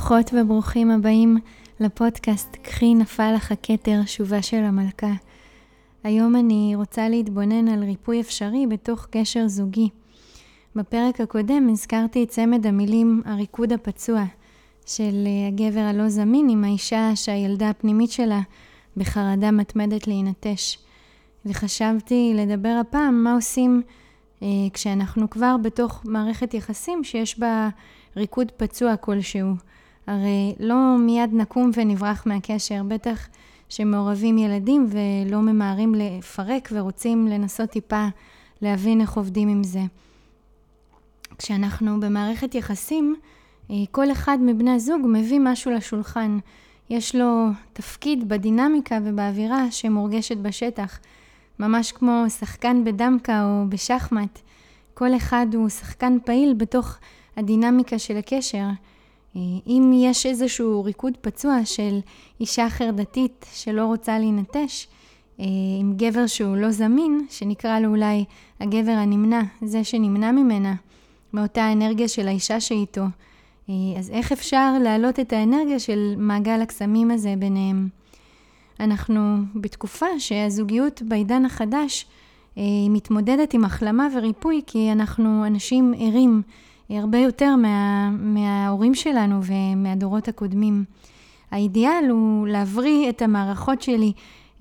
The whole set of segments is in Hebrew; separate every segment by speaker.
Speaker 1: ברוכות וברוכים הבאים לפודקאסט "קחי נפל לך הכתר, שובה של המלכה". היום אני רוצה להתבונן על ריפוי אפשרי בתוך קשר זוגי. בפרק הקודם הזכרתי את צמד המילים הריקוד הפצוע של הגבר הלא זמין עם האישה שהילדה הפנימית שלה בחרדה מתמדת להינטש. וחשבתי לדבר הפעם מה עושים אה, כשאנחנו כבר בתוך מערכת יחסים שיש בה ריקוד פצוע כלשהו. הרי לא מיד נקום ונברח מהקשר, בטח שמעורבים ילדים ולא ממהרים לפרק ורוצים לנסות טיפה להבין איך עובדים עם זה. כשאנחנו במערכת יחסים, אה, כל אחד מבני הזוג מביא משהו לשולחן. יש לו תפקיד בדינמיקה ובאווירה שמורגשת בשטח. ממש כמו שחקן בדמקה או בשחמט. כל אחד הוא שחקן פעיל בתוך הדינמיקה של הקשר. אה, אם יש איזשהו ריקוד פצוע של אישה חרדתית שלא רוצה להינטש, אה, עם גבר שהוא לא זמין, שנקרא לו אולי הגבר הנמנע, זה שנמנע ממנה, מאותה אנרגיה של האישה שאיתו, אה, אז איך אפשר להעלות את האנרגיה של מעגל הקסמים הזה ביניהם? אנחנו בתקופה שהזוגיות בעידן החדש מתמודדת עם החלמה וריפוי, כי אנחנו אנשים ערים. הרבה יותר מה, מההורים שלנו ומהדורות הקודמים. האידיאל הוא להבריא את המערכות שלי,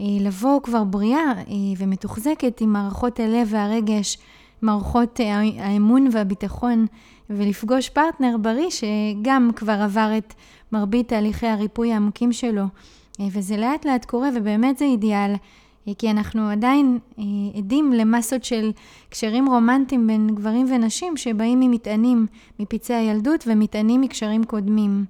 Speaker 1: אה, לבוא כבר בריאה אה, ומתוחזקת עם מערכות הלב והרגש, מערכות אה, האמון והביטחון, ולפגוש פרטנר בריא שגם כבר עבר את מרבית תהליכי הריפוי העמוקים שלו. וזה לאט לאט קורה, ובאמת זה אידיאל. כי אנחנו עדיין אה, עדים למסות של קשרים רומנטיים בין גברים ונשים שבאים ממטענים מפצעי הילדות ומטענים מקשרים קודמים.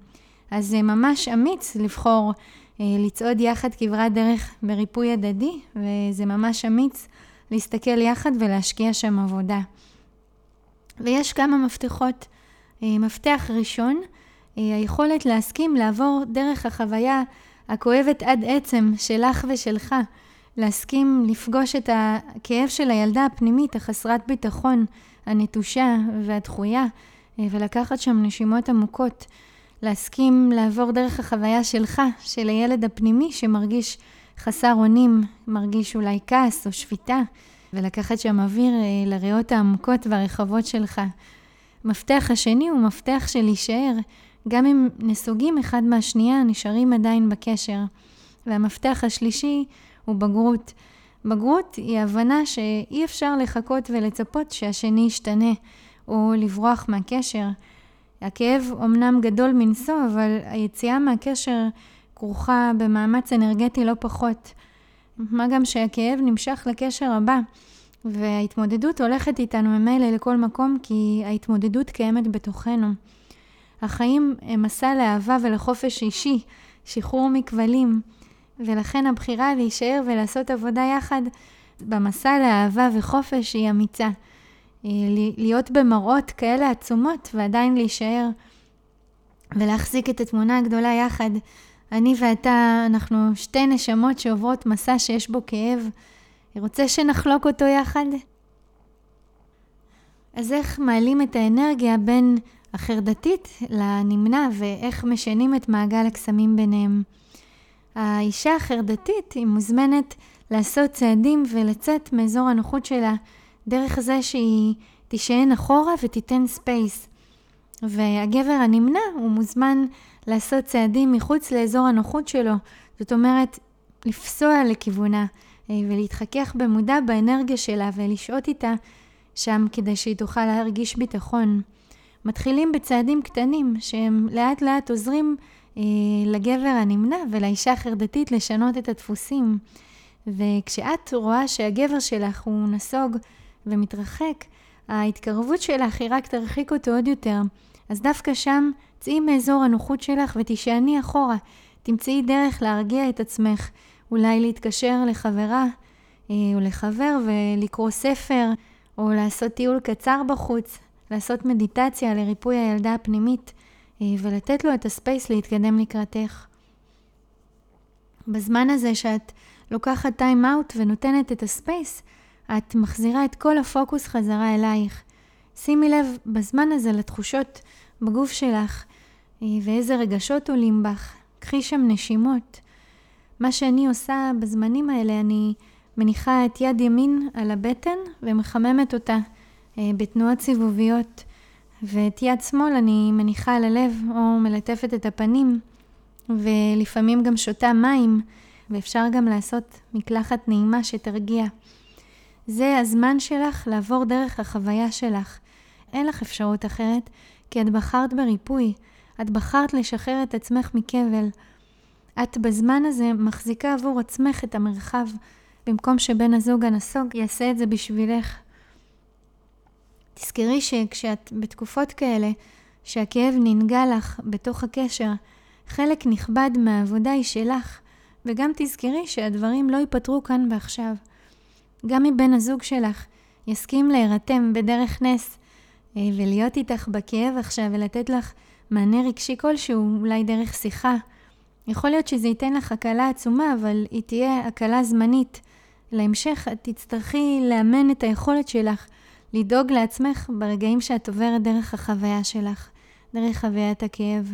Speaker 1: אז זה ממש אמיץ לבחור אה, לצעוד יחד כברת דרך בריפוי הדדי, וזה ממש אמיץ להסתכל יחד ולהשקיע שם עבודה. ויש כמה מפתחות. אה, מפתח ראשון, היכולת להסכים לעבור דרך החוויה הכואבת עד עצם שלך ושלך. להסכים לפגוש את הכאב של הילדה הפנימית, החסרת ביטחון, הנטושה והדחויה, אה, ולקחת שם נשימות עמוקות. להסכים לעבור דרך החוויה שלך, של הילד הפנימי שמרגיש חסר אונים, מרגיש אולי כעס או שפיטה, ולקחת שם אוויר אה, לריאות העמוקות והרחבות שלך. מפתח השני הוא מפתח של להישאר, גם אם נסוגים אחד מהשנייה, נשארים עדיין בקשר. והמפתח השלישי הוא בגרות. בגרות היא הבנה שאי אפשר לחכות ולצפות שהשני ישתנה, או לברוח מהקשר. הכאב אמנם גדול מנשוא, אבל היציאה מהקשר כרוכה במאמץ אנרגטי לא פחות. מה גם שהכאב נמשך לקשר הבא, וההתמודדות הולכת איתנו ממילא לכל מקום, כי ההתמודדות קיימת בתוכנו. החיים הם מסע לאהבה ולחופש אישי, שחרור מכבלים. ולכן הבחירה להישאר ולעשות עבודה יחד במסע לאהבה וחופש היא אמיצה. אה, להיות במראות כאלה עצומות ועדיין להישאר ולהחזיק את התמונה הגדולה יחד. אני ואתה, אנחנו שתי נשמות שעוברות מסע שיש בו כאב. רוצה שנחלוק אותו יחד? אז איך מעלים את האנרגיה בין החרדתית לנמנע ואיך משנים את מעגל הקסמים ביניהם? האישה החרדתית היא מוזמנת לעשות צעדים ולצאת מאזור הנוחות שלה דרך זה שהיא תישען אחורה ותיתן space. והגבר הנמנע הוא מוזמן לעשות צעדים מחוץ לאזור הנוחות שלו, זאת אומרת, לפסוע לכיוונה אה, ולהתחכך במודע באנרגיה שלה ולשהות איתה שם כדי שהיא תוכל להרגיש ביטחון. מתחילים בצעדים קטנים שהם לאט לאט עוזרים לגבר הנמנע ולאישה החרדתית לשנות את הדפוסים. וכשאת רואה שהגבר שלך הוא נסוג ומתרחק, ההתקרבות שלך היא רק תרחיק אותו עוד יותר. אז דווקא שם צאי מאזור הנוחות שלך ותישעני אחורה. תמצאי דרך להרגיע את עצמך, אולי להתקשר לחברה אה, או לחבר ולקרוא ספר, או לעשות טיול קצר בחוץ, לעשות מדיטציה לריפוי הילדה הפנימית. אה, ולתת לו את הספייס להתקדם לקראתך. בזמן הזה שאת לוקחת טיים אאוט ונותנת את הספייס, את מחזירה את כל הפוקוס חזרה אלייך. שימי לב בזמן הזה לתחושות בגוף שלך. ואיזה רגשות עולים בך. קחי שם נשימות. מה שאני עושה בזמנים האלה, אני מניחה את יד ימין על הבטן ומחממת אותה אה, בתנועות סיבוביות, ואת יד שמאל אני מניחה על הלב או מלטפת את הפנים, ולפעמים גם שותה מים, ואפשר גם לעשות מקלחת נעימה שתרגיע. זה הזמן שלך לעבור דרך החוויה שלך. אין לך אפשרות אחרת, כי את בחרת בריפוי. את בחרת לשחרר את עצמך מכבל. את בזמן הזה מחזיקה עבור עצמך את המרחב, במקום שבן הזוג הנסוג יעשה את זה בשבילך. תזכרי שכשאת בתקופות כאלה, שהכאב ננגע לך בתוך הקשר, חלק נכבד מהעבודה היא שלך, וגם תזכרי שהדברים לא ייפתרו כאן ועכשיו. גם אם בן הזוג שלך יסכים להירתם בדרך נס אה, ולהיות איתך בכאב עכשיו ולתת לך מענה רגשי כלשהו, אולי דרך שיחה, יכול להיות שזה ייתן לך הקלה עצומה, אבל היא תהיה הקלה זמנית. להמשך את תצטרכי לאמן את היכולת שלך לדאוג לעצמך ברגעים שאת עוברת דרך החוויה שלך, דרך חוויית הכאב.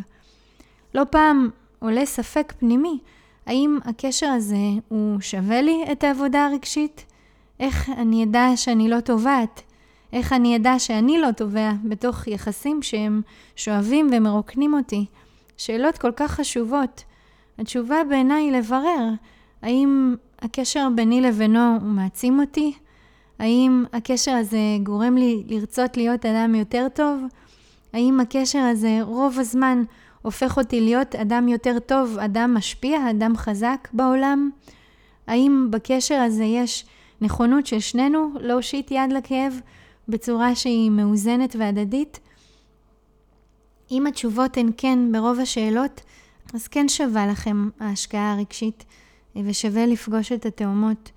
Speaker 1: לא פעם עולה ספק פנימי, האם הקשר הזה הוא שווה לי את העבודה הרגשית? איך אני אדע שאני לא טובעת? איך אני אדע שאני לא טובע בתוך יחסים שהם שואבים ומרוקנים אותי? שאלות כל כך חשובות. התשובה בעיניי לברר האם הקשר ביני לבינו מעצים אותי? האם הקשר הזה גורם לי לרצות להיות אדם יותר טוב? האם הקשר הזה רוב הזמן הופך אותי להיות אדם יותר טוב, אדם משפיע, אדם חזק בעולם? האם בקשר הזה יש נכונות של שנינו להושיט יד לכאב בצורה שהיא מאוזנת והדדית? אם התשובות הן כן ברוב השאלות, אז כן שווה לכם ההשקעה הרגשית ושווה לפגוש את התאומות.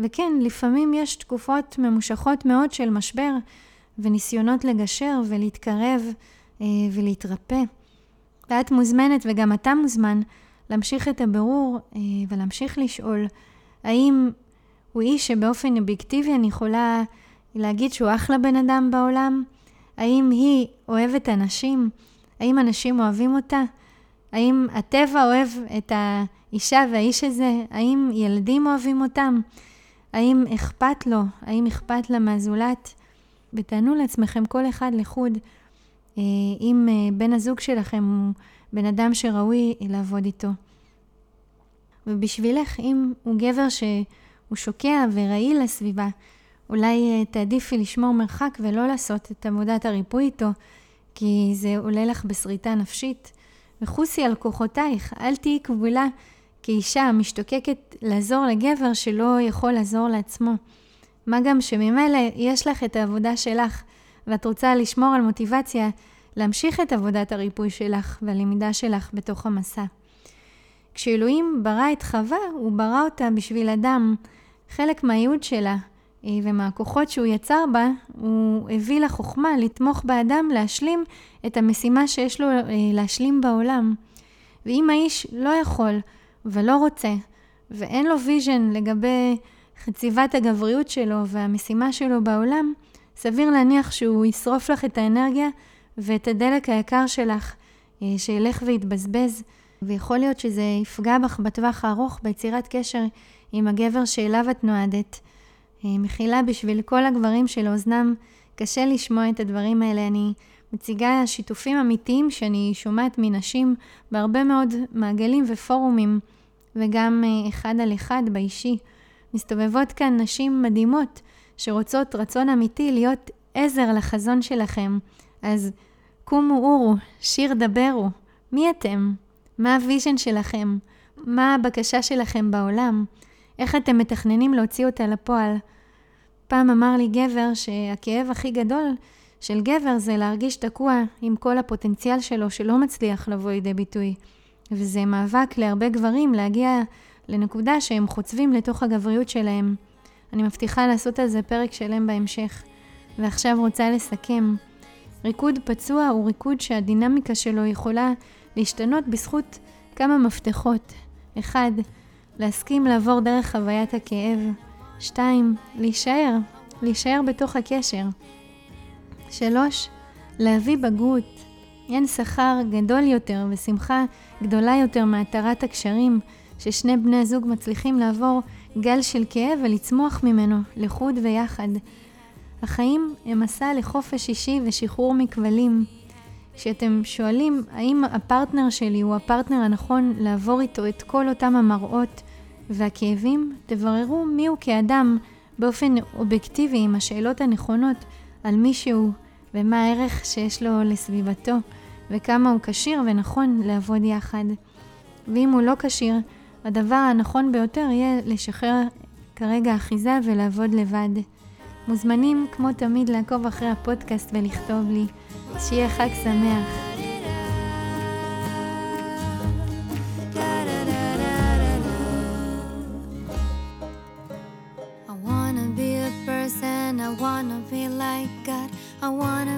Speaker 1: וכן, לפעמים יש תקופות ממושכות מאוד של משבר וניסיונות לגשר ולהתקרב אה, ולהתרפא. ואת מוזמנת וגם אתה מוזמן להמשיך את הבירור אה, ולהמשיך לשאול האם הוא איש שבאופן אובייקטיבי אני יכולה להגיד שהוא אחלה בן אדם בעולם? האם היא אוהבת אנשים? האם אנשים אוהבים אותה? האם הטבע אוהב את האישה והאיש הזה? האם ילדים אוהבים אותם? האם אכפת לו? האם אכפת לה מהזולת? ותענו לעצמכם כל אחד לחוד אה, אם אה, בן הזוג שלכם הוא בן אדם שראוי לעבוד איתו. ובשבילך, אם הוא גבר שהוא שוקע ורעיל לסביבה, אולי אה, תעדיפי לשמור מרחק ולא לעשות את עבודת הריפוי איתו, כי זה עולה לך בשריטה נפשית. וחוסי על כוחותייך, אל תהיי כבולה כאישה משתוקקת לעזור לגבר שלא יכול לעזור לעצמו. מה גם שממילא יש לך את העבודה שלך, ואת רוצה לשמור על מוטיבציה להמשיך את עבודת הריפוי שלך והלמידה שלך בתוך המסע. כשאלוהים ברא את חווה, הוא ברא אותה בשביל אדם. חלק מהייעוד שלה אה, ומהכוחות שהוא יצר בה, הוא הביא לה חוכמה לתמוך באדם להשלים את המשימה שיש לו אה, להשלים בעולם. ואם האיש לא יכול ולא רוצה, ואין לו vision לגבי חציבת הגבריות שלו והמשימה שלו בעולם, סביר להניח שהוא ישרוף לך את האנרגיה ואת הדלק היקר שלך, אה, שילך ויתבזבז, ויכול להיות שזה יפגע בך בטווח הארוך ביצירת קשר עם הגבר שאליו את נועדת. אה, מחילה בשביל כל הגברים שלאוזנם קשה לשמוע את הדברים האלה. אני מציגה שיתופים אמיתיים שאני שומעת מנשים בהרבה מאוד מעגלים ופורומים, וגם אה, אחד על אחד באישי. מסתובבות כאן נשים מדהימות שרוצות רצון אמיתי להיות עזר לחזון שלכם. אז קומו עורו, שיר דברו. מי אתם? מה ה vision שלכם? מה הבקשה שלכם בעולם? איך אתם מתכננים להוציא אותה לפועל? פעם אמר לי גבר שהכאב הכי גדול של גבר זה להרגיש תקוע עם כל הפוטנציאל שלו שלא מצליח לבוא לידי ביטוי. וזה מאבק להרבה גברים להגיע לנקודה שהם חוצבים לתוך הגבריות שלהם. אני מבטיחה לעשות על זה פרק שלם בהמשך. ועכשיו רוצה לסכם. ריקוד פצוע הוא ריקוד שהדינמיקה שלו יכולה להשתנות בזכות כמה מפתחות. אחד, להסכים לעבור דרך חוויית הכאב. שתיים, להישאר, להישאר בתוך הקשר. שלוש, להביא בגרות. אין שכר גדול יותר ושמחה גדולה יותר מהתרת הקשרים ששני בני הזוג מצליחים לעבור גל של כאב ולצמוח ממנו לחוד ויחד. החיים הם מסע לחופש אישי ושחרור מכבלים. כשאתם שואלים האם הפרטנר שלי הוא הפרטנר הנכון לעבור איתו את כל אותם המראות והכאבים, תבררו מיהו כאדם באופן אובייקטיבי עם השאלות הנכונות על מי שהוא ומה הערך שיש לו לסביבתו וכמה הוא כשיר ונכון לעבוד יחד. ואם הוא לא כשיר, הדבר הנכון ביותר יהיה לשחרר כרגע אחיזה ולעבוד לבד. מוזמנים כמו תמיד לעקוב אחרי הפודקאסט ולכתוב לי. שיהיה חג שמח. I wanna